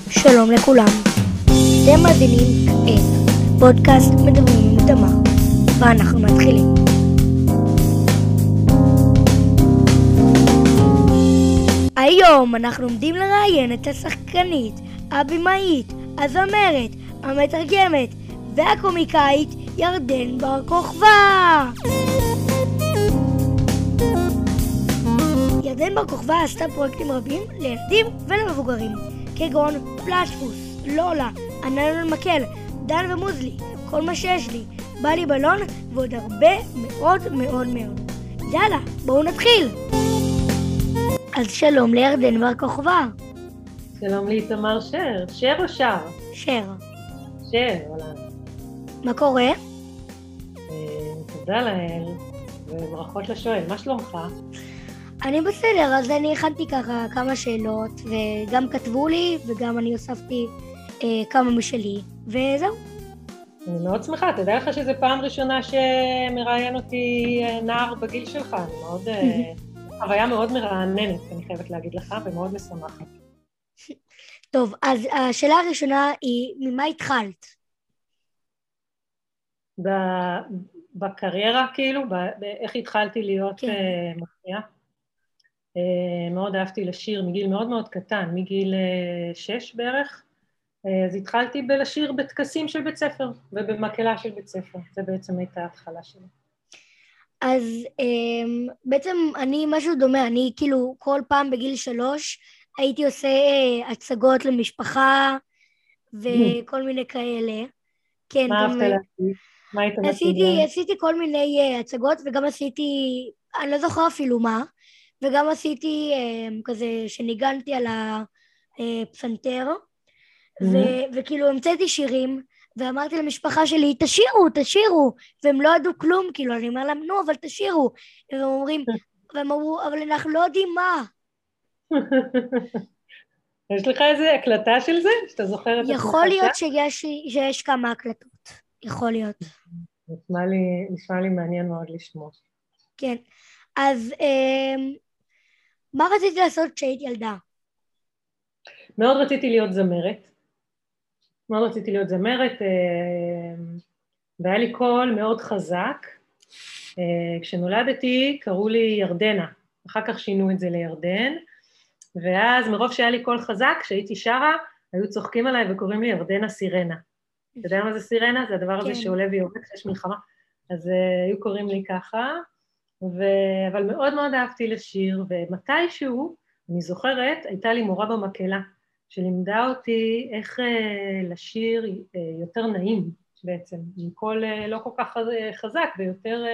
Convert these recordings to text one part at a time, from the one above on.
שלום לכולם. אתם מאזינים את פודקאסט מדברים עם תמר, ואנחנו מתחילים. היום אנחנו עומדים לראיין את השחקנית, הבמאית, הזמרת, המתרגמת והקומיקאית ירדן בר כוכבא. ירדן בר כוכבא עשתה פרויקטים רבים לילדים ולמבוגרים, כגון פלטפוס, לולה, ענן על מקל, דן ומוזלי, כל מה שיש לי, בא לי בלון ועוד הרבה מאוד מאוד מאוד. יאללה, בואו נתחיל! אז שלום לירדן בר כוכבא. שלום לאיתמר שר. שר או שר? שר. שר, וואלה. מה קורה? אה, תודה לאל, וברכות לשואל. מה שלומך? אני בסדר, אז אני הכנתי ככה כמה שאלות, וגם כתבו לי, וגם אני הוספתי אה, כמה משלי, וזהו. אני מאוד שמחה, תדע לך שזו פעם ראשונה שמראיין אותי אה, נער בגיל שלך. אני מאוד... אה, חוויה מאוד מרעננת, אני חייבת להגיד לך, ומאוד משמחת. טוב, אז השאלה הראשונה היא, ממה התחלת? ב- בקריירה, כאילו, ב- באיך התחלתי להיות כן. מופיעה. אה, מאוד אהבתי לשיר מגיל מאוד מאוד קטן, מגיל אה, שש בערך. אה, אז התחלתי בלשיר בטקסים של בית ספר ובמקהלה של בית ספר. זה בעצם הייתה ההתחלה שלי. אז בעצם אני משהו דומה, אני כאילו כל פעם בגיל שלוש הייתי עושה הצגות למשפחה וכל מיני כאלה. כן, מה אהבת להגיד? מה היית מציגה? עשיתי כל מיני הצגות וגם עשיתי, אני לא זוכר אפילו מה, וגם עשיתי אה, כזה שניגנתי על הפסנתר, ו- וכאילו המצאתי שירים, ואמרתי למשפחה שלי, תשירו, תשירו, והם לא ידעו כלום, כאילו, אני אומר להם, נו, אבל תשירו. והם אומרים, והם אמרו, אבל אנחנו לא יודעים מה. יש לך איזה הקלטה של זה? שאתה זוכר את יכול להיות? שיש, שיש כמה הקלטות, יכול להיות, נשמע לי, נשמע לי מעניין מאוד לשמוע. כן. אז אמ, מה רציתי לעשות כשהייתי ילדה? מאוד רציתי להיות זמרת. מאוד רציתי להיות זמרת, אה, והיה לי קול מאוד חזק. אה, כשנולדתי קראו לי ירדנה, אחר כך שינו את זה לירדן, ואז מרוב שהיה לי קול חזק, כשהייתי שרה, היו צוחקים עליי וקוראים לי ירדנה סירנה. אתה יודע מה זה סירנה? זה הדבר הזה כן. שעולה ויורד כשיש מלחמה. אז אה, היו קוראים לי ככה, ו... אבל מאוד מאוד אהבתי לשיר, ומתישהו, אני זוכרת, הייתה לי מורה במקהלה, שלימדה אותי איך אה, לשיר אה, יותר נעים בעצם, עם קול אה, לא כל כך חזק ויותר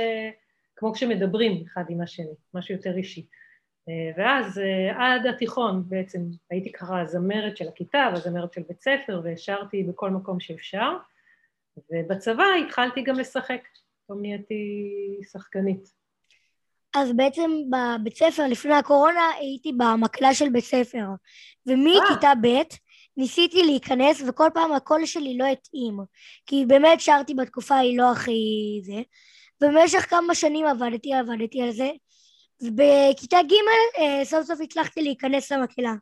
כמו כשמדברים אחד עם השני, משהו יותר אישי. ואז עד התיכון בעצם הייתי ככה הזמרת של הכיתה והזמרת של בית ספר והשרתי בכל מקום שאפשר, ובצבא התחלתי גם לשחק, פתאום נהייתי שחקנית. אז בעצם בבית ספר, לפני הקורונה, הייתי במקהלה של בית ספר. ומכיתה ב' ניסיתי להיכנס, וכל פעם הקול שלי לא התאים. כי באמת שרתי בתקופה ההיא לא הכי זה. ובמשך כמה שנים עבדתי, עבדתי על זה. ובכיתה ג' אה, סוף סוף הצלחתי להיכנס למקהלה.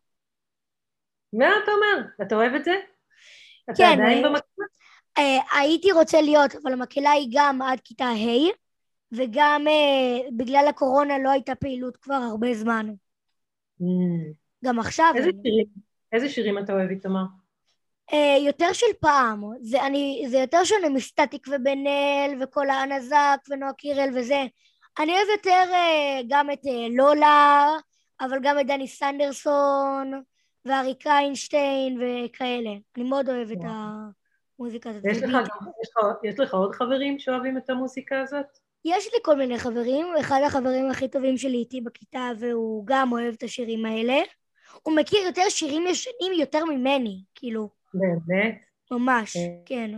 מה אתה אומר? אתה אוהב את זה? אתה כן, עדיין אה, במקום? אה, הייתי רוצה להיות, אבל המקהלה היא גם עד כיתה ה', וגם אה, בגלל הקורונה לא הייתה פעילות כבר הרבה זמן. גם עכשיו. איזה אין. שירים, איזה שירים אתה אוהב, איתמר? אה, יותר של פעם, זה, אני, זה יותר שונה מסטטיק ובן אל וכל האנזק ונועה קירל וזה. אני אוהב יותר אה, גם את אה, לולה, אבל גם את דני סנדרסון ואריק איינשטיין וכאלה. אני מאוד אוהב את וואו. המוזיקה הזאת. יש לך, יש, לך, יש לך עוד חברים שאוהבים את המוסיקה הזאת? יש לי כל מיני חברים, אחד החברים הכי טובים שלי איתי בכיתה והוא גם אוהב את השירים האלה. הוא מכיר יותר שירים ישנים יותר ממני, כאילו, באמת? ממש, אה. כן.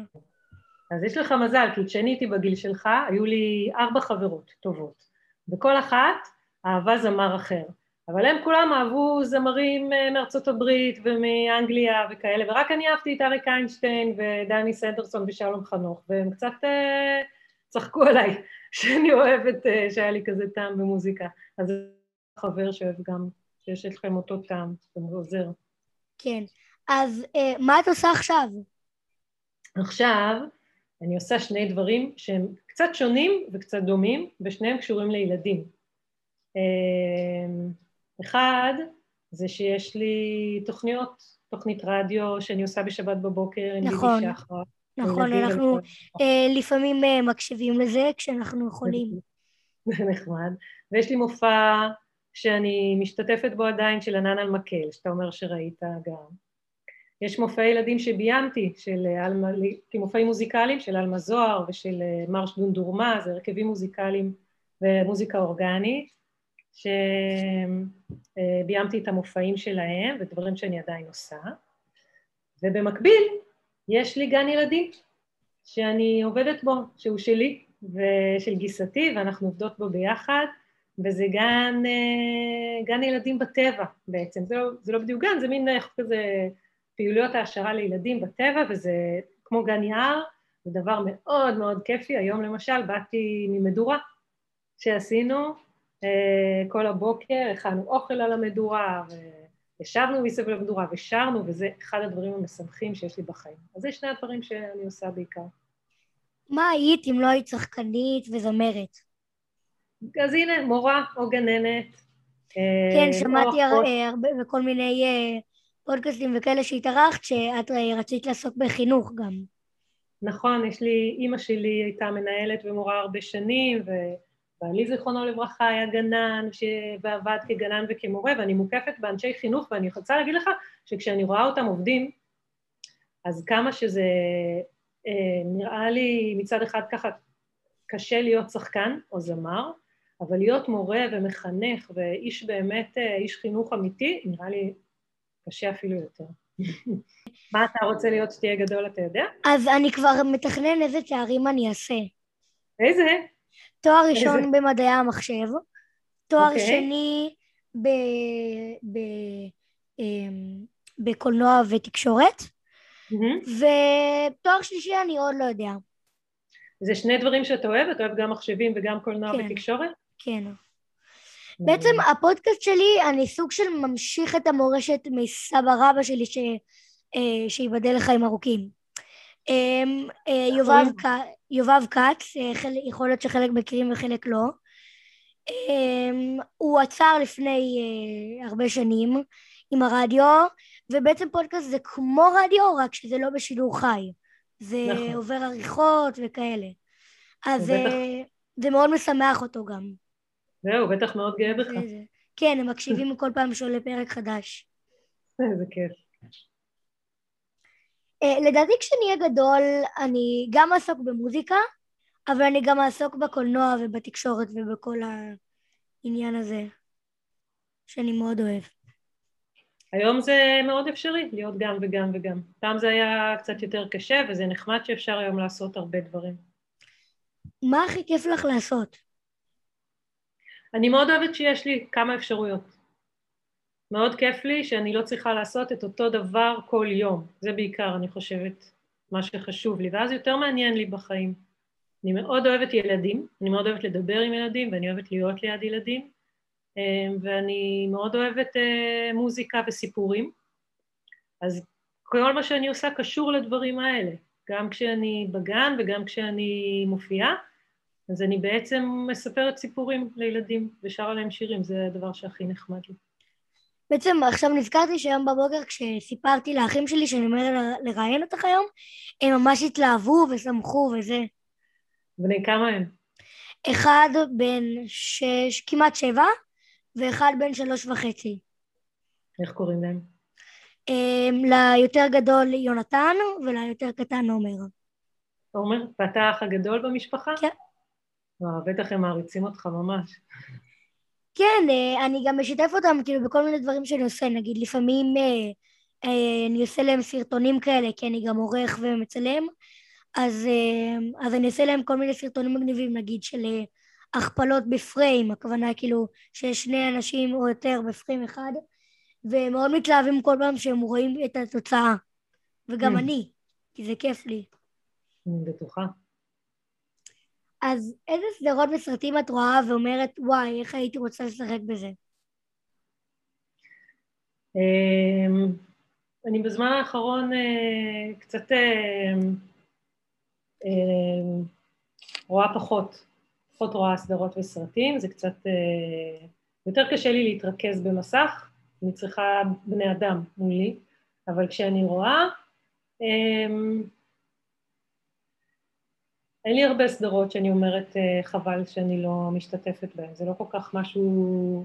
אז יש לך מזל, כי כשאני הייתי בגיל שלך, היו לי ארבע חברות טובות, וכל אחת אהבה זמר אחר. אבל הם כולם אהבו זמרים אה, מארצות הברית ומאנגליה וכאלה, ורק אני אהבתי את אריק איינשטיין ודני סנדרסון ושלום חנוך, והם קצת אה, צחקו עליי שאני אוהבת, אה, שהיה לי כזה טעם במוזיקה. אז זה חבר שאוהב גם, שיש לכם אותו טעם, זה עוזר. כן. אז אה, מה את עושה עכשיו? עכשיו אני עושה שני דברים שהם קצת שונים וקצת דומים, ושניהם קשורים לילדים. אה, אחד, זה שיש לי תוכניות, תוכנית רדיו שאני עושה בשבת בבוקר עם נכון. שחר. נכון, אנחנו ולכל- אה, לפעמים אה, מקשיבים לזה כשאנחנו יכולים. זה נחמד. ויש לי מופע שאני משתתפת בו עדיין של ענן על מקל, שאתה אומר שראית גם. יש מופעי ילדים שביימתי, של אה, עלמה, מופעים מוזיקליים של עלמה זוהר ושל מרש דונדורמה, זה הרכבים מוזיקליים ומוזיקה אורגנית, שביימתי את המופעים שלהם ודברים שאני עדיין עושה. ובמקביל, יש לי גן ילדים שאני עובדת בו, שהוא שלי ושל גיסתי, ואנחנו עובדות בו ביחד, וזה גן, אה, גן ילדים בטבע בעצם. זה לא, זה לא בדיוק גן, זה מין אה, כזה פעילויות העשרה לילדים בטבע, וזה כמו גן יער, זה דבר מאוד מאוד כיפי. היום למשל באתי ממדורה שעשינו אה, כל הבוקר, הכנו אוכל על המדורה, וישבנו מסביב למדורה ושרנו, וזה אחד הדברים המשמחים שיש לי בחיים. אז זה שני הדברים שאני עושה בעיקר. מה היית אם לא היית שחקנית וזמרת? אז הנה, מורה או גננת. אה, כן, שמעתי. אה, הרבה בכל מיני אה, פודקאסטים וכאלה שהתארחת, שאת רצית לעסוק בחינוך גם. נכון, יש לי, אימא שלי הייתה מנהלת ומורה הרבה שנים, ובעלי זיכרונו לברכה היה גנן, ש... ועבד כגנן וכמורה, ואני מוקפת באנשי חינוך, ואני רוצה להגיד לך שכשאני רואה אותם עובדים, אז כמה שזה אה, נראה לי מצד אחד ככה קשה להיות שחקן או זמר, אבל להיות מורה ומחנך ואיש באמת, אה, איש חינוך אמיתי, נראה לי קשה אפילו יותר. מה אתה רוצה להיות שתהיה גדול, אתה יודע? אז אני כבר מתכנן איזה תארים אני אעשה. איזה? תואר ראשון איזה? במדעי המחשב, תואר אוקיי. שני ב... ב... אמ, בקולנוע ותקשורת. ותואר שלישי אני עוד לא יודע. זה שני דברים שאתה אוהב? אתה אוהב גם מחשבים וגם קולנוע כן. ותקשורת? כן. בעצם הפודקאסט שלי, אני סוג של ממשיך את המורשת מסבא רבא שלי. אה, שייבדל לחיים ארוכים. אמ, אה, יובב, נכון. ק... יובב כץ, אה. יכול להיות שחלק מכירים וחלק לא. אמ, הוא עצר לפני אה, הרבה שנים עם הרדיו, ובעצם פודקאסט זה כמו רדיו, רק שזה לא בשידור חי. זה נכון. עובר עריכות וכאלה. אז ובטח- אה, זה מאוד משמח אותו גם. זהו, בטח מאוד גאה בך. כן, הם מקשיבים כל פעם שעולה פרק חדש. איזה כיף. אה, לדעתי כשנהיה גדול אני גם אעסוק במוזיקה, אבל אני גם אעסוק בקולנוע ובתקשורת ובכל העניין הזה, שאני מאוד אוהב. היום זה מאוד אפשרי להיות גם וגם וגם. פעם זה היה קצת יותר קשה, וזה נחמד שאפשר היום לעשות הרבה דברים. מה הכי כיף לך לעשות? אני מאוד אוהבת שיש לי כמה אפשרויות. מאוד כיף לי שאני לא צריכה לעשות את אותו דבר כל יום. זה בעיקר, אני חושבת, מה שחשוב לי, ואז יותר מעניין לי בחיים. אני מאוד אוהבת ילדים, אני מאוד אוהבת לדבר עם ילדים, ואני אוהבת להיות ליד ילדים, אה, ואני מאוד אוהבת אה, מוזיקה וסיפורים. אז כל מה שאני עושה קשור לדברים האלה, גם כשאני בגן וגם כשאני מופיעה, אז אני בעצם מספרת סיפורים לילדים ושרה להם שירים, זה הדבר שהכי נחמד לי. בעצם עכשיו נזכרתי שהיום בבוקר כשסיפרתי לאחים שלי שאני ל- לראיין אותך היום, הם ממש התלהבו ושמחו וזה. בני כמה הם? אחד בן שש, כמעט שבע, ואחד בן שלוש וחצי. איך קוראים להם? אמ, ליותר גדול יונתן וליותר קטן עומר. עומר, ואתה האח הגדול במשפחה? כן. וואו, בטח הם מעריצים אותך ממש. כן, אה, אני גם משתף אותם כאילו בכל מיני דברים שאני עושה, נגיד לפעמים אה, אה, אני עושה להם סרטונים כאלה, כי אני גם עורך ומצלם, אז, אז אני עושה להם כל מיני סרטונים מגניבים, נגיד של הכפלות בפריים, הכוונה כאילו שיש שני אנשים או יותר בפריים אחד, והם מאוד מתלהבים כל פעם שהם רואים את התוצאה, וגם Mm. אני, כי זה כיף לי. אני בטוחה. אז איזה סדרות וסרטים את רואה ואומרת, וואי, איך הייתי רוצה לשחק בזה? אמ, אני בזמן האחרון אה, קצת אה, אה, רואה פחות, פחות רואה סדרות וסרטים, זה קצת, יותר קשה לי להתרכז במסך, אני צריכה בני אדם מולי, אבל כשאני רואה, אה, אין לי הרבה סדרות שאני אומרת אה, חבל שאני לא משתתפת בהן, זה לא כל כך משהו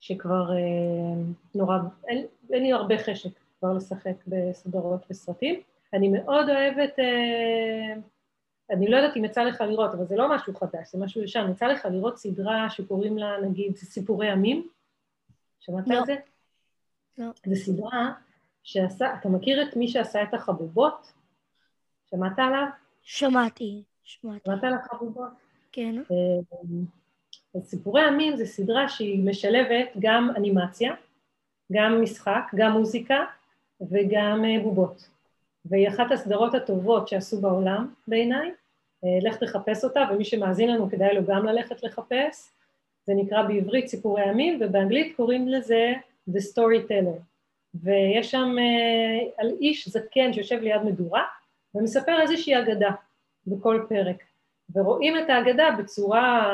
שכבר אה, נורא, אין, אין לי הרבה חשק כבר לשחק בסדרות וסרטים. אני מאוד אוהבת, אה, אני לא יודעת אם יצא לך לראות, אבל זה לא משהו חדש, זה משהו ישן, יצא לך לראות סדרה שקוראים לה נגיד סיפורי ימים? שמעת לא. על זה? לא. זו סדרה שעשה, אתה מכיר את מי שעשה את החבובות? שמעת עליו? שמעתי, שמעת על החבובות? כן. אז סיפורי ימים זה סדרה שהיא משלבת גם אנימציה, גם משחק, גם מוזיקה וגם אה, בובות. והיא אחת הסדרות הטובות שעשו בעולם בעיניי, אה, לך תחפש אותה, ומי שמאזין לנו כדאי לו גם ללכת לחפש. זה נקרא בעברית סיפורי ימים, ובאנגלית קוראים לזה The Storyteller. ויש שם אה, על איש זקן שיושב ליד מדורה, ומספר איזושהי אגדה בכל פרק. ורואים את האגדה בצורה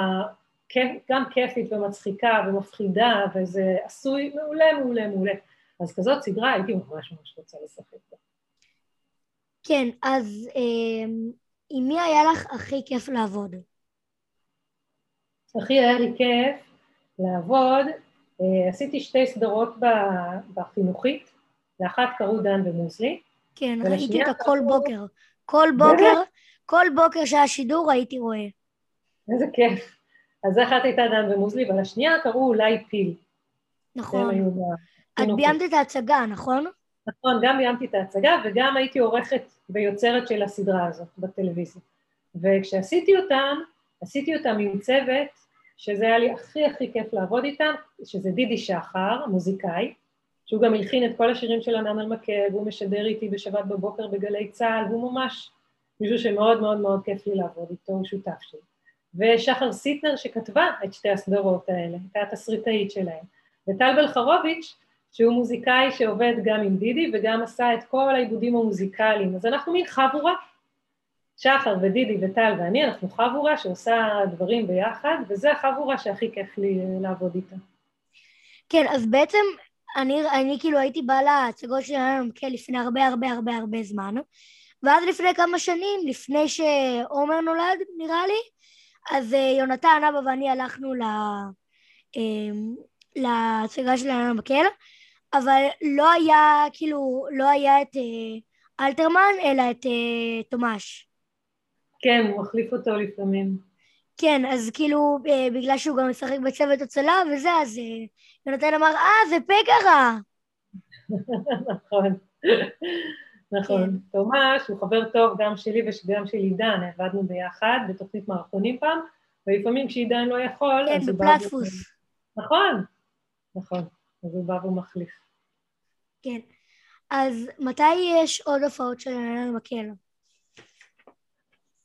גם כיפית ומצחיקה ומפחידה, וזה עשוי מעולה, מעולה, מעולה. אז כזאת סדרה הייתי ממש ממש רוצה לשחק בה. כן, אז אה, עם מי היה לך הכי כיף לעבוד? הכי היה לי כיף לעבוד, אה, עשיתי שתי סדרות בחינוכית, לאחת קראו דן ומוזלי. כן, ראיתי אותה כל בוקר. כל בוקר, כל בוקר שהיה שידור הייתי רואה. איזה כיף. אז אחת הייתה דן ומוזלי, ולשנייה קראו אולי פיל. נכון. את. ביימת את ההצגה, נכון? נכון, גם ביימתי את ההצגה וגם הייתי עורכת ויוצרת של הסדרה הזאת בטלוויזיה. וכשעשיתי אותם, עשיתי אותם עם צוות, שזה היה לי הכי הכי כיף לעבוד איתם, שזה דידי שחר, מוזיקאי, שהוא גם הלחין את כל השירים של ענן אלמקה, והוא משדר איתי בשבת בבוקר בגלי צה"ל, והוא ממש מישהו שמאוד מאוד מאוד כיף לי לעבוד איתו, הוא שותף שלי. ושחר סיטנר שכתבה את שתי הסדרות האלה, הייתה התסריטאית שלהם. וטל בלחרוביץ', שהוא מוזיקאי שעובד גם עם דידי וגם עשה את כל העיבודים המוזיקליים. אז אנחנו מין חבורה, שחר ודידי וטל ואני, אנחנו חבורה שעושה דברים ביחד, וזה החבורה שהכי כיף לי אה, לעבוד איתה. כן, אז בעצם אני, אני כאילו הייתי באה להצגות של ינון עמקל לפני הרבה הרבה הרבה הרבה זמן, ואז לפני כמה שנים, לפני שעומר נולד, נראה לי, אז אה, יונתן, אבא ואני הלכנו ל... אמ, להצגה של ינון עמקל, אבל לא היה, כאילו, לא היה את אה, אלתרמן, אלא את אה, תומש. כן, הוא מחליף אותו לפעמים. כן, אז כאילו, אה, בגלל שהוא גם משחק בצוות הצלה וזה, אז יונתן אמר, אה, זה פגרה! נכון, נכון. תומש הוא חבר טוב גם שלי וגם של עידן, עבדנו ביחד בתוכנית מערכונים פעם, ולפעמים כשעידן לא יכול, כן, אז הוא בא... בפלטפוס. נכון, נכון, אז הוא בא ומחליף. כן. אז מתי יש עוד הופעות של ינון מקל?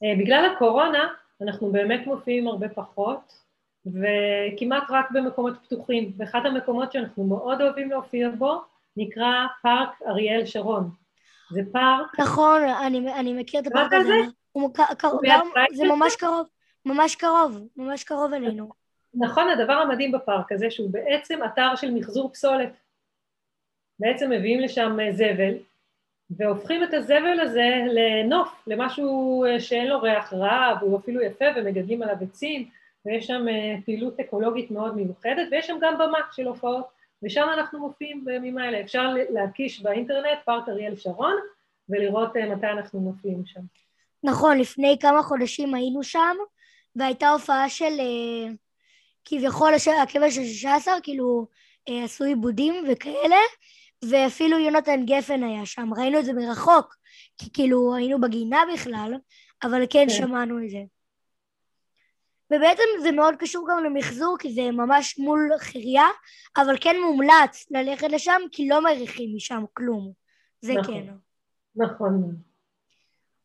אה, בגלל הקורונה אנחנו באמת מופיעים הרבה פחות, וכמעט רק במקומות פתוחים. ואחד המקומות שאנחנו מאוד אוהבים להופיע בו נקרא פארק אריאל שרון. זה פארק, נכון, אני, אני מכיר את הפארק על הזה. זה? הוא ק- קר- הוא גם, זה ממש קרוב, ממש קרוב, ממש קרוב אלינו. נכון, הדבר המדהים בפארק הזה שהוא בעצם אתר של מחזור פסולת. בעצם מביאים לשם אה, זבל, והופכים את הזבל הזה לנוף, למשהו אה, שאין לו ריח רע, והוא אפילו יפה, ומגדלים עליו עצים, ויש שם אה, פעילות אקולוגית מאוד מיוחדת, ויש שם גם במה של הופעות, ושם אנחנו מופיעים בימים האלה. אפשר להקיש באינטרנט פארק אריאל שרון, ולראות אה, מתי אנחנו מופיעים שם. נכון, לפני כמה חודשים היינו שם, והייתה הופעה של אה, כביכול הקבר של 16, כאילו אה, עשו עיבודים וכאלה, ואפילו יונתן גפן היה שם, ראינו את זה מרחוק, כי כאילו היינו בגינה בכלל, אבל כן כן. שמענו את זה. ובעצם זה מאוד קשור גם למחזור, כי זה ממש מול חירייה, אבל כן מומלץ ללכת לשם, כי לא מריחים משם כלום. זה נכון. כן. נכון.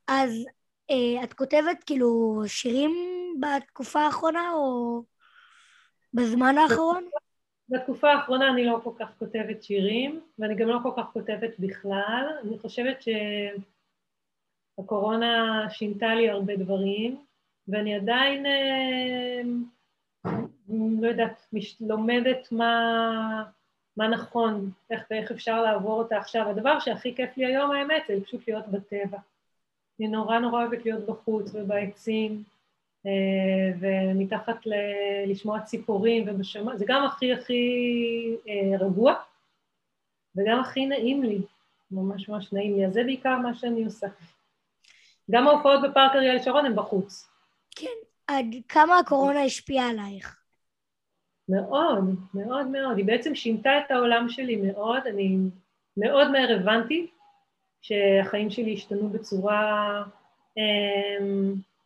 אז אה, את כותבת כאילו שירים בתקופה האחרונה או בזמן האחרון? בתקופה האחרונה אני לא כל כך כותבת שירים, ואני גם לא כל כך כותבת בכלל. אני חושבת שהקורונה שינתה לי הרבה דברים, ואני עדיין, אה, לא יודעת, לומדת מה, מה נכון, איך ואיך אפשר לעבור אותה עכשיו. הדבר שהכי כיף לי היום, האמת, זה פשוט להיות בטבע. אני נורא נורא אוהבת להיות בחוץ ובעצים. אה, ומתחת ל... לשמוע ציפורים ובשמיים, זה גם הכי הכי אה, רגוע וגם הכי נעים לי, ממש ממש נעים לי, אז זה בעיקר מה שאני עושה. גם ההופעות בפארק אריאל שרון הן בחוץ. כן, עד כמה הקורונה השפיעה עלייך? מאוד, מאוד מאוד, היא בעצם שינתה את העולם שלי מאוד, אני מאוד מהר הבנתי שהחיים שלי השתנו בצורה אה,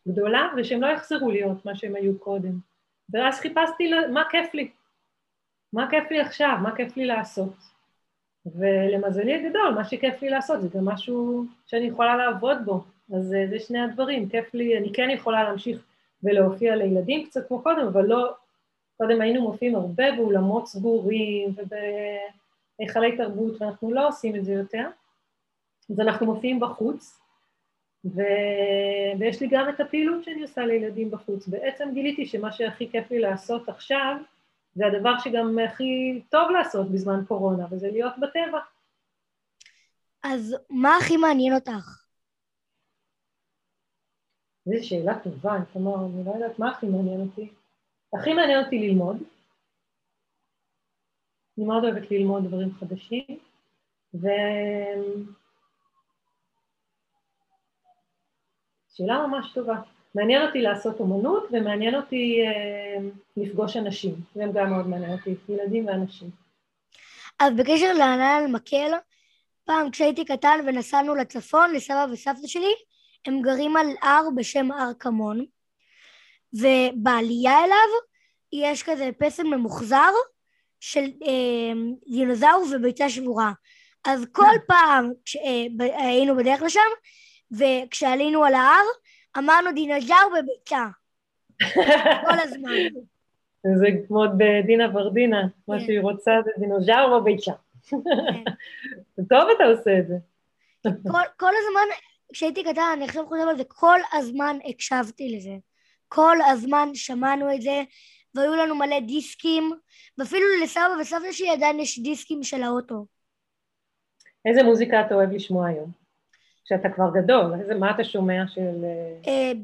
גדולה, ושהם לא יחזרו להיות מה שהם היו קודם. ואז חיפשתי מה כיף לי, מה כיף לי עכשיו, מה כיף לי לעשות. ולמזלי הגדול, מה שכיף לי לעשות זה גם משהו שאני יכולה לעבוד בו. אז אה, זה שני הדברים, כיף לי, אני כן יכולה להמשיך ולהופיע לילדים קצת כמו קודם, אבל לא, קודם היינו מופיעים הרבה באולמות סגורים ובהיכלי תרבות, ואנחנו לא עושים את זה יותר. אז אנחנו מופיעים בחוץ, ו... ויש לי גם את הפעילות שאני עושה לילדים בחוץ. בעצם גיליתי שמה שהכי כיף לי לעשות עכשיו, זה הדבר שגם הכי טוב לעשות בזמן קורונה, וזה להיות בטבע. אז מה הכי מעניין אותך? זו שאלה טובה, תמר, אני לא יודעת מה הכי מעניין אותי. הכי מעניין אותי ללמוד. אני מאוד אוהבת ללמוד דברים חדשים, ו... שאלה ממש טובה. מעניין אותי לעשות אומנות ומעניין אותי אה, לפגוש אנשים, זה גם מאוד מעניין אותי, ילדים ואנשים. אז בקשר לענן מקל, פעם כשהייתי קטן ונסענו לצפון לסבא וסבתא שלי, הם גרים על הר בשם הר כמון, ובעלייה אליו יש כזה פסל ממוחזר של אה, דינוזאור וביצה שבורה. אז כל פעם כשהיינו אה, בדרך לשם, וכשעלינו על ההר, אמרנו דינוזאור בביצה. כל הזמן. זה כמו בדינה ורדינה, מה כן. שהיא רוצה זה דינוזאור בביצה. כן. טוב אתה עושה את זה. כל הזמן, כשהייתי קטן, אני עכשיו חושב על זה, כל הזמן הקשבתי לזה. כל הזמן שמענו את זה, והיו לנו מלא דיסקים, ואפילו לסבא וסבתא שלי עדיין יש דיסקים של האוטו. איזה מוזיקה אתה אוהב לשמוע היום? כשאתה כבר גדול, איזה, מה אתה שומע של...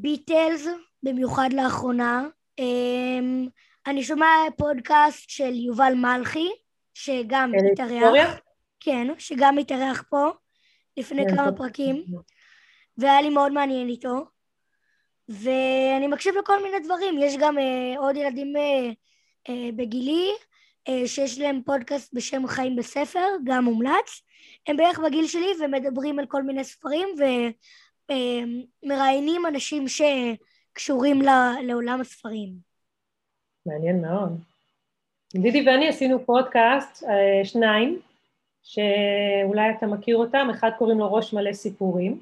ביטלס, אה, uh, במיוחד לאחרונה. Um, אני שומע פודקאסט של יובל מלכי, שגם התארח. כן, שגם התארח פה לפני כן, כמה פרקים, והיה לי מאוד מעניין איתו. ואני מקשיב לכל מיני דברים, יש גם uh, עוד ילדים uh, uh, בגילי, uh, שיש להם פודקאסט בשם חיים בספר, גם מומלץ. הם בערך בגיל שלי ומדברים על כל מיני ספרים ומראיינים אנשים שקשורים לעולם הספרים. מעניין מאוד. דידי ואני עשינו פודקאסט, אה, שניים, שאולי אתה מכיר אותם, אחד קוראים לו ראש מלא סיפורים.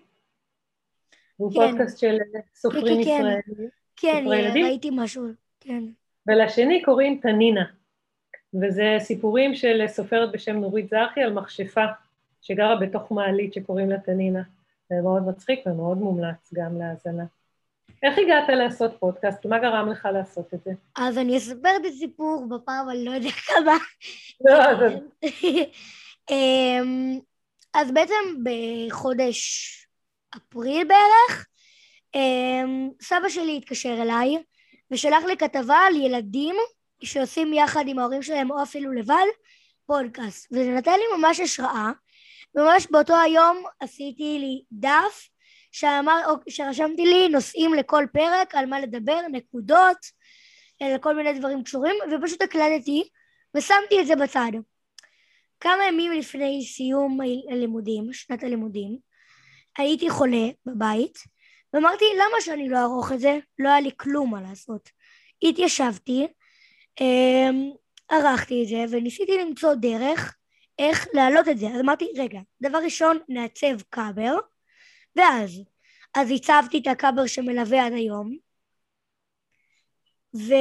הוא כן. פודקאסט של סופרים כן, כן, ישראלים. כן, כן ראיתי משהו, כן. ולשני קוראים תנינה, וזה סיפורים של סופרת בשם נורית זרחי על מכשפה. שגרה בתוך מעלית שקוראים לה תנינה. זה מאוד מצחיק ומאוד מומלץ גם להאזנה. איך הגעת לעשות פודקאסט? מה גרם לך לעשות את זה? אז אני אספר את הסיפור בפעם, אני לא יודע כמה. לא, אמ, אז בעצם בחודש אפריל בערך, אמ, סבא שלי התקשר אליי ושלח לי כתבה על ילדים שעושים יחד עם ההורים שלהם או אפילו לבד פודקאסט, וזה נתן לי ממש השראה, ממש באותו היום עשיתי לי דף שאמר, שרשמתי לי נושאים לכל פרק, על מה לדבר, נקודות, לכל מיני דברים קשורים, ופשוט הקלטתי ושמתי את זה בצד. כמה ימים לפני סיום הלימודים, שנת הלימודים, הייתי חולה בבית, ואמרתי, למה שאני לא אערוך את זה? לא היה לי כלום מה לעשות. התיישבתי, אמ, ערכתי את זה, וניסיתי למצוא דרך איך להעלות את זה. אז אמרתי, רגע, דבר ראשון, נעצב קאבר, ואז, אז הצבתי את הקאבר שמלווה עד היום, ו...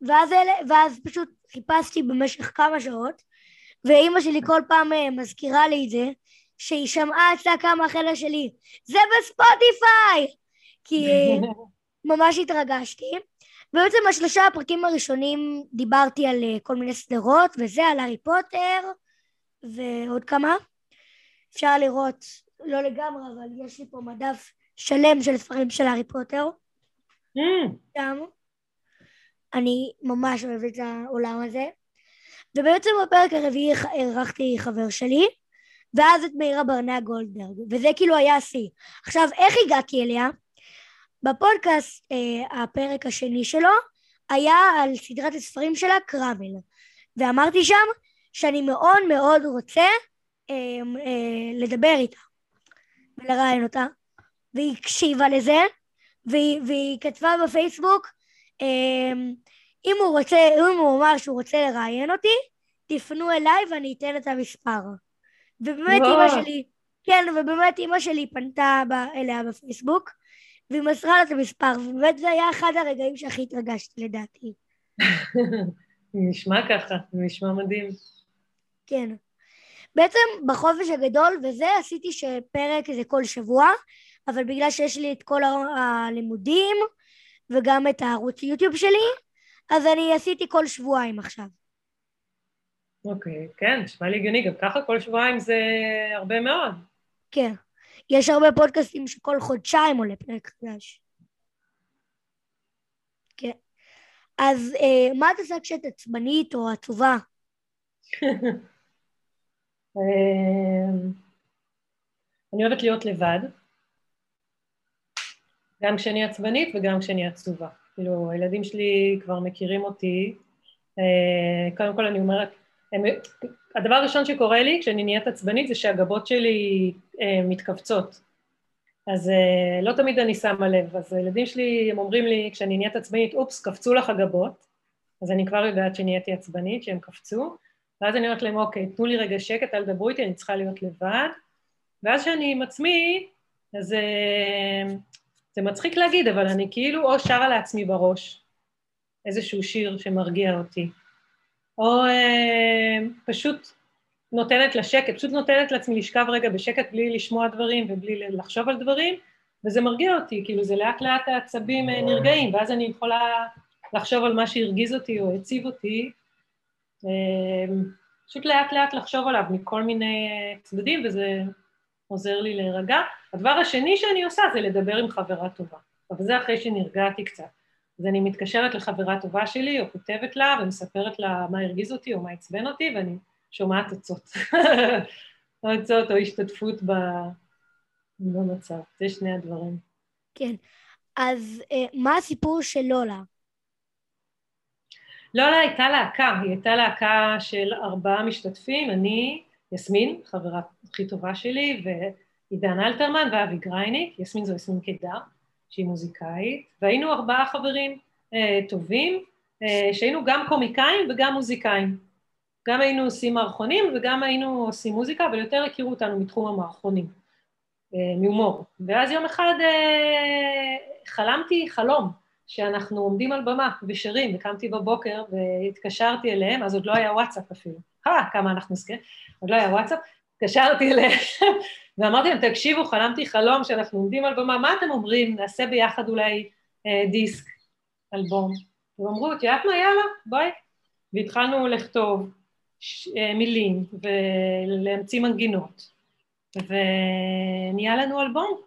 ואז, אלה, ואז פשוט חיפשתי במשך כמה שעות, ואימא שלי כל פעם אה, מזכירה לי את זה, שהיא שמעה את צעקה מהחדר שלי, זה בספוטיפיי! כי ממש התרגשתי. ובעצם בשלושה הפרקים הראשונים דיברתי על אה, כל מיני סדרות, וזה על הארי פוטר, ועוד כמה. אפשר לראות, לא לגמרי, אבל יש לי פה מדף שלם של ספרים של הארי פוטר. Mm. גם. אני ממש אוהבת את העולם הזה. ובעצם בפרק הרביעי אירחתי חבר שלי, ואז את מאירה ברנע גולדברג, וזה כאילו היה השיא. עכשיו, איך הגעתי אליה? בפודקאסט, אה, הפרק השני שלו, היה על סדרת הספרים שלה, קרמל. ואמרתי שם שאני מאוד מאוד רוצה אה, אה, לדבר איתה ולראיין אותה, והיא הקשיבה לזה, והיא, והיא כתבה בפייסבוק, אה, אם הוא רוצה, אם הוא אמר שהוא רוצה לראיין אותי, תפנו אליי ואני אתן את המספר. ובאמת אימא שלי, כן, ובאמת אימא שלי פנתה אליה בפייסבוק, והיא מסרה לה את המספר, ובאמת זה היה אחד הרגעים שהכי התרגשתי לדעתי. נשמע ככה, נשמע מדהים. כן. בעצם בחופש הגדול וזה עשיתי שפרק זה כל שבוע, אבל בגלל שיש לי את כל הלימודים וגם את הערוץ יוטיוב שלי, אז אני עשיתי כל שבועיים עכשיו. אוקיי, כן, נשמע לי הגיוני, גם ככה כל שבועיים זה הרבה מאוד. כן. יש הרבה פודקאסטים שכל חודשיים עולה פרק חדש. כן. אז אה, מה את עושה כשאת עצבנית או עצובה? אמ, אני אוהבת להיות לבד, גם כשאני עצבנית וגם כשאני עצובה. כאילו, הילדים שלי כבר מכירים אותי. אה, קודם כל אני אומרת, הם, הדבר הראשון שקורה לי כשאני נהיית עצבנית זה שהגבות שלי אה, מתכווצות. אז אה, לא תמיד אני שמה לב, אז הילדים שלי, הם אומרים לי, כשאני נהיית עצבנית, אופס, קפצו לך הגבות, אז אני כבר יודעת שנהייתי עצבנית, שהם קפצו, ואז אני אומרת להם, אוקיי, תנו לי רגע שקט, אל תדברו איתי, אני צריכה להיות לבד, ואז כשאני עם עצמי, אז אה, זה מצחיק להגיד, אבל אני כאילו או שרה לעצמי בראש איזשהו שיר שמרגיע אותי, או אה, פשוט נותנת לה שקט, פשוט נותנת לעצמי לשכב רגע בשקט בלי לשמוע דברים ובלי לחשוב על דברים, וזה מרגיע אותי, כאילו זה לאט לאט העצבים אה, נרגעים, ואז אני יכולה לחשוב על מה שהרגיז אותי או הציב אותי, אה, פשוט לאט לאט לחשוב עליו מכל מיני אה, צדדים, וזה עוזר לי להירגע. הדבר השני שאני עושה זה לדבר עם חברה טובה, אבל זה אחרי שנרגעתי קצת. אז אני מתקשרת לחברה טובה שלי, או כותבת לה, ומספרת לה מה הרגיז אותי או מה עצבן אותי, ואני שומעת עצות. או עצות או השתתפות במצב. זה שני הדברים. כן. אז אה, מה הסיפור של לולה? לולה הייתה להקה, היא הייתה להקה של ארבעה משתתפים, אני, יסמין, חברה הכי טובה שלי, ועידן אלתרמן ואבי גרייניק, יסמין זו יסמין קידר. שהיא מוזיקאית, והיינו ארבעה חברים אה, טובים, אה, שהיינו גם קומיקאים וגם מוזיקאים. גם היינו עושים מערכונים וגם היינו עושים מוזיקה, אבל יותר הכירו אותנו מתחום המערכונים, אה, מהומור. ואז יום אחד אה, חלמתי חלום, שאנחנו עומדים על במה ושרים, וקמתי בבוקר והתקשרתי אליהם, אז עוד לא היה וואטסאפ אפילו. אה, כמה אנחנו זקנים, עוד לא היה וואטסאפ, התקשרתי אליהם ואמרתי להם, תקשיבו, חלמתי חלום שאנחנו עומדים על במה, מה אתם אומרים? נעשה ביחד אולי אה, דיסק, אלבום. והם אמרו, את יודעת מה, יאללה, בואי. והתחלנו לכתוב ש, אה, מילים ולהמציא מנגינות, ונהיה לנו אלבום.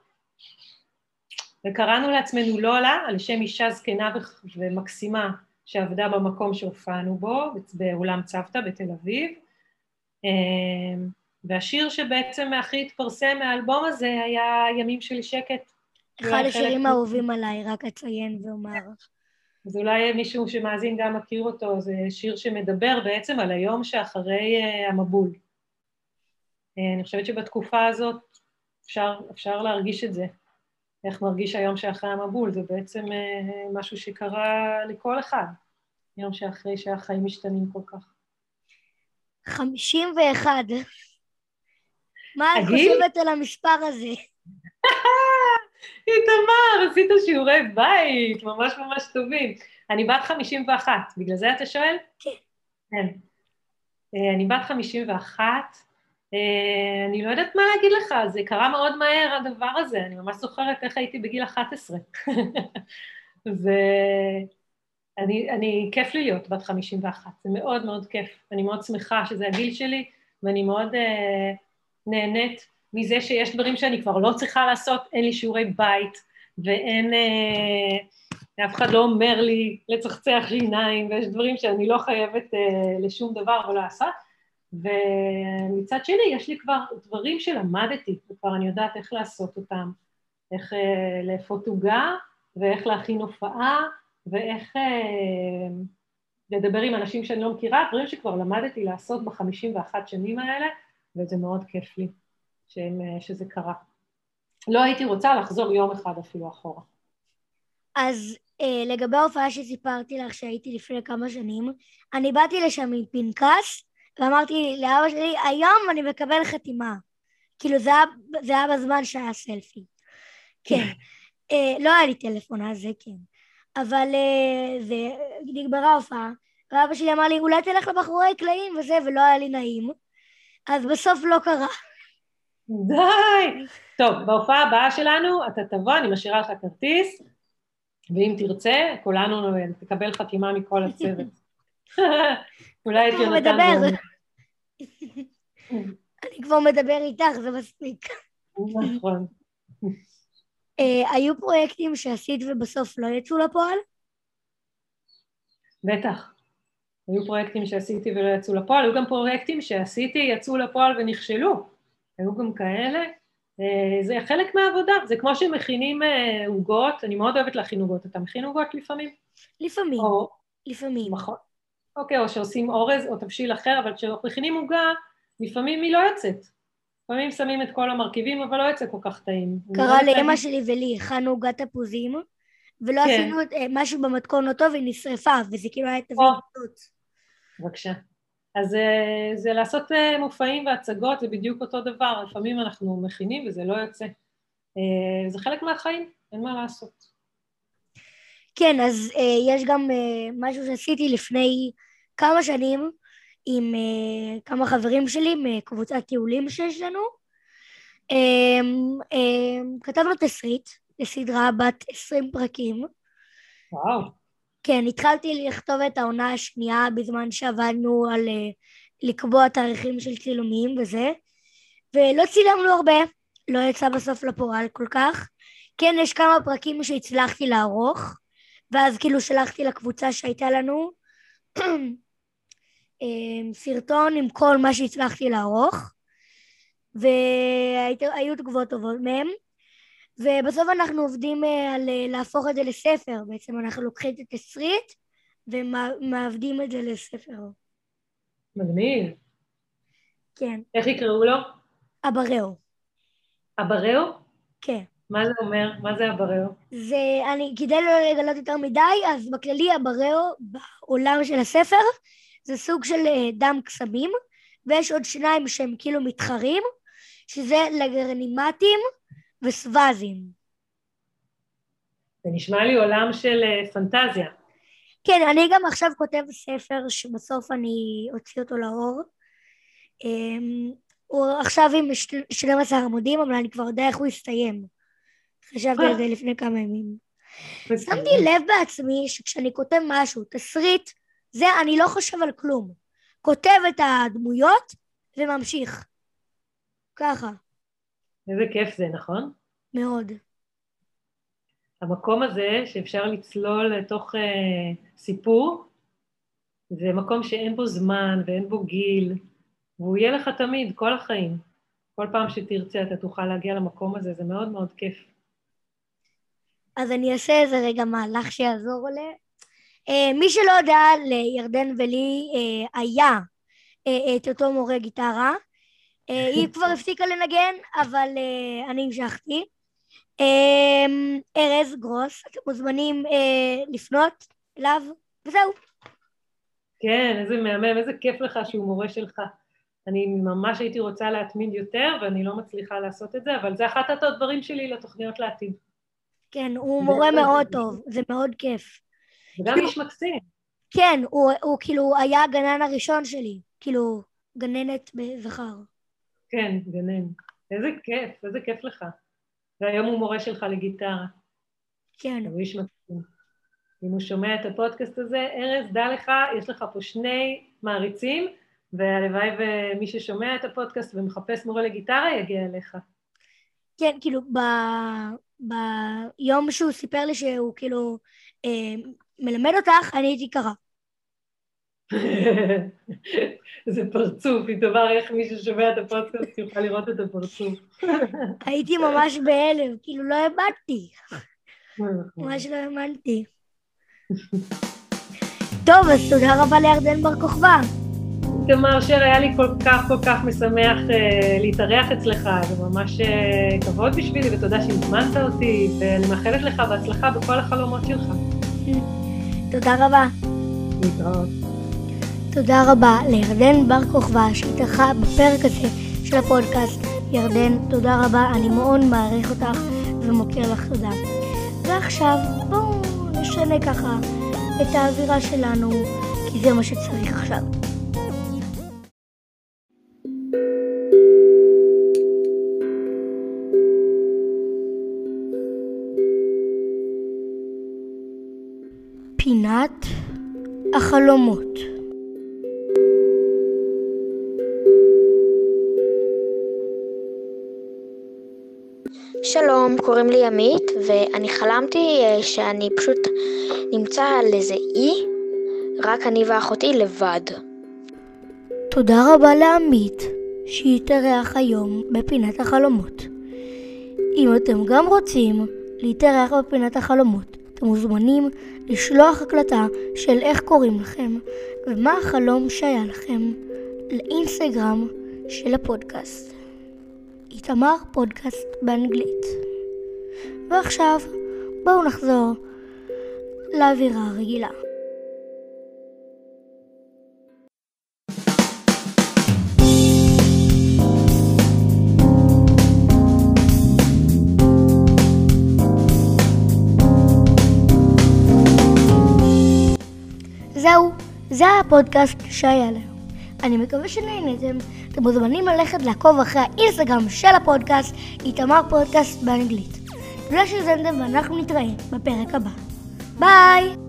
וקראנו לעצמנו לולה, על שם אישה זקנה ומקסימה שעבדה במקום שהופענו בו, באולם צוותא בתל אביב. אה, והשיר שבעצם הכי התפרסם מהאלבום הזה היה ימים של שקט. אחד השירים האהובים עליי, רק אציין ואומר. אז אולי מישהו שמאזין גם מכיר אותו, זה שיר שמדבר בעצם על היום שאחרי uh, המבול. Uh, אני חושבת שבתקופה הזאת אפשר, אפשר להרגיש את זה, איך מרגיש היום שאחרי המבול, זה בעצם uh, משהו שקרה לכל אחד, יום שאחרי שהחיים משתנים כל כך. חמישים ואחד. מה את חושבת על המספר הזה? איתמר, עשית שיעורי בית, ממש ממש טובים. אני בת 51, בגלל זה אתה שואל? כן. כן. אה, אני בת 51, אה, אני לא יודעת מה להגיד לך, זה קרה מאוד מהר הדבר הזה, אני ממש זוכרת איך הייתי בגיל 11. ואני, אני, כיף לי להיות בת 51, זה מאוד מאוד כיף, אני מאוד שמחה שזה הגיל שלי, ואני מאוד uh, נהנית מזה שיש דברים שאני כבר לא צריכה לעשות, אין לי שיעורי בית, ואין, uh, אף אחד לא אומר לי לצחצח שיניים, ויש דברים שאני לא חייבת uh, לשום דבר או לעשות, ומצד שני יש לי כבר דברים שלמדתי, וכבר אני יודעת איך לעשות אותם, איך uh, לאפות עוגה, ואיך להכין הופעה, ואיך uh, לדבר עם אנשים שאני לא מכירה, דברים שכבר למדתי לעשות בחמישים ואחת שנים האלה, וזה מאוד כיף לי שהם, שזה קרה. לא הייתי רוצה לחזור יום אחד אפילו אחורה. אז אה, לגבי ההופעה שסיפרתי לך שהייתי לפני כמה שנים, אני באתי לשם עם פנקס ואמרתי לאבא שלי, היום אני מקבל חתימה. כאילו זה היה, זה היה בזמן שהיה סלפי. כן. אה, לא היה לי טלפון אז זה כן. אבל אה, זה, נגמרה ההופעה, ואבא שלי אמר לי, אולי תלך לבחורי קלעים וזה, ולא היה לי נעים. אז בסוף לא קרה. די! טוב, בהופעה הבאה שלנו אתה תבוא, אני משאירה לך כרטיס, ואם תרצה, כולנו תקבל חתימה מכל הצוות. אולי נותן... מדבר. אני כבר מדבר איתך, זה מספיק. נכון. אה, היו פרויקטים שעשית ובסוף לא יצאו לפועל? בטח. היו פרויקטים שעשיתי ולא יצאו לפועל, היו גם פרויקטים שעשיתי, יצאו לפועל ונכשלו. היו גם כאלה. אה, זה חלק מהעבודה, זה כמו שמכינים אה, עוגות, אני מאוד אוהבת להכין עוגות. אתה מכין עוגות לפעמים? לפעמים, או, לפעמים. נכון. אוקיי, או שעושים אורז או תבשיל אחר, אבל כשמכינים עוגה, לפעמים היא לא יוצאת. לפעמים שמים את כל המרכיבים, אבל לא יוצא כל כך טעים. קרה לא לאמא שלי ולי, הכנו עוגת תפוזים, ולא כן. עשינו אה, משהו במתכון לא טוב, היא נשרפה, וזה כאילו היה תביא תוצאות. בבקשה. אז אה, זה לעשות אה, מופעים והצגות, זה בדיוק אותו דבר, לפעמים אנחנו מכינים וזה לא יוצא. זה חלק מהחיים, אין מה לעשות. כן, אז יש גם משהו שעשיתי לפני כמה שנים, עם כמה חברים שלי מקבוצת טיולים שיש לנו. Um, um, כתבנו תסריט לסדרה בת עשרים פרקים. וואו. כן, התחלתי לכתוב את העונה השנייה בזמן שעבדנו על uh, לקבוע תאריכים של צילומים וזה, ולא צילמנו הרבה, לא יצא בסוף לפועל כל כך. כן, יש כמה פרקים שהצלחתי לערוך, ואז כאילו שלחתי לקבוצה שהייתה לנו, אמ, סרטון עם כל מה שהצלחתי לערוך, והיו תגובות טובות מהם, ובסוף אנחנו עובדים אה, על אה, להפוך את זה לספר, בעצם אנחנו לוקחים את התסריט ומעבדים את זה לספר. מגניב. כן. איך יקראו לו? אבראו. אבראו? כן. מה זה אומר? מה זה אבראו? זה, אני, כדי לא לגלות יותר מדי, אז בכללי אבראו, בעולם של הספר, זה סוג של אה, דם קסמים, ויש עוד שניים שהם כאילו מתחרים, שזה לגרנימטים וסווזים. זה נשמע לי עולם של אה, פנטזיה. כן, אני גם עכשיו כותב ספר שבסוף אני אוציא אותו לאור. אמ, הוא עכשיו עם 12 עמודים, אבל אני כבר יודע איך הוא יסתיים. חשבתי על זה לפני כמה ימים. שמתי לב בעצמי שכשאני כותב משהו, תסריט, זה אני לא חושב על כלום. כותב את הדמויות וממשיך. ככה. איזה כיף זה, נכון? מאוד. המקום הזה שאפשר לצלול לתוך אה, סיפור, זה מקום שאין בו זמן ואין בו גיל, והוא יהיה לך תמיד, כל החיים. כל פעם שתרצה אתה תוכל להגיע למקום הזה, זה מאוד מאוד כיף. אז אני אעשה איזה רגע מהלך שיעזור עליה. אה, מי שלא יודע, לירדן ולי אה, היה אה, את אותו מורה גיטרה. היא כבר הפסיקה לנגן, אבל אני המשכתי. ארז גרוס, אתם מוזמנים לפנות אליו, וזהו. כן, איזה מהמם, איזה כיף לך שהוא מורה שלך. אני ממש הייתי רוצה להתמיד יותר, ואני לא מצליחה לעשות את זה, אבל זה אחת הדברים שלי לתוכניות לעתיד. כן, הוא מורה מאוד טוב, זה מאוד כיף. וגם איש מקסים. כן, הוא, הוא כאילו היה הגנן הראשון שלי, כאילו גננת בזכר. כן, גנן. איזה כיף, איזה כיף לך. והיום הוא מורה שלך לגיטרה. כן. הוא איש מקסים. אם הוא שומע את הפודקאסט הזה, ארז, דע לך, יש לך פה שני מעריצים, והלוואי ומי ששומע את הפודקאסט ומחפש מורה לגיטרה יגיע אליך. כן, כאילו, ב... ביום שהוא סיפר לי שהוא כאילו אה, מלמד אותך, אני הייתי קרה. זה פרצוף, היא תאמר איך מי ששומע את הפודקאסט יוכל לראות את הפרצוף. הייתי ממש בהלם, כאילו לא האמנתי. ממש לא האמנתי. טוב, אז תודה רבה לירדן בר כוכבא. תמר שר, היה לי כל כך כל כך משמח uh, להתארח אצלך, זה ממש uh, כבוד בשבילי, ותודה שהזמנת אותי, ואני מאחלת לך בהצלחה בכל החלומות שלך. תודה רבה. להתראות. תודה רבה לירדן בר כוכבא שהתארחה בפרק הזה של הפודקאסט. ירדן, תודה רבה, אני מאוד מעריך אותך ומוקיר לך תודה. ועכשיו בואו נשנה ככה את האווירה שלנו, כי זה מה שצריך עכשיו. פינת החלומות שלום, קוראים לי עמית, ואני חלמתי אה, שאני פשוט נמצא על איזה אי, רק אני ואחותי לבד. תודה רבה לעמית שהתארח היום בפינת החלומות. אם אתם גם רוצים להתארח בפינת החלומות, אתם מוזמנים לשלוח הקלטה של איך קוראים לכם ומה החלום שהיה לכם לאינסטגרם של הפודקאסט. איתמר פודקאסט באנגלית. ועכשיו בואו נחזור לאווירה הרגילה. זהו, זה הפודקאסט שהיה לנו. אני מקווה שנהנתם. אתם מוזמנים ללכת לעקוב אחרי האינסטגרם של הפודקאסט, איתמר פודקאסט באנגלית. תודה שהזנתם ואנחנו נתראה בפרק הבא. ביי!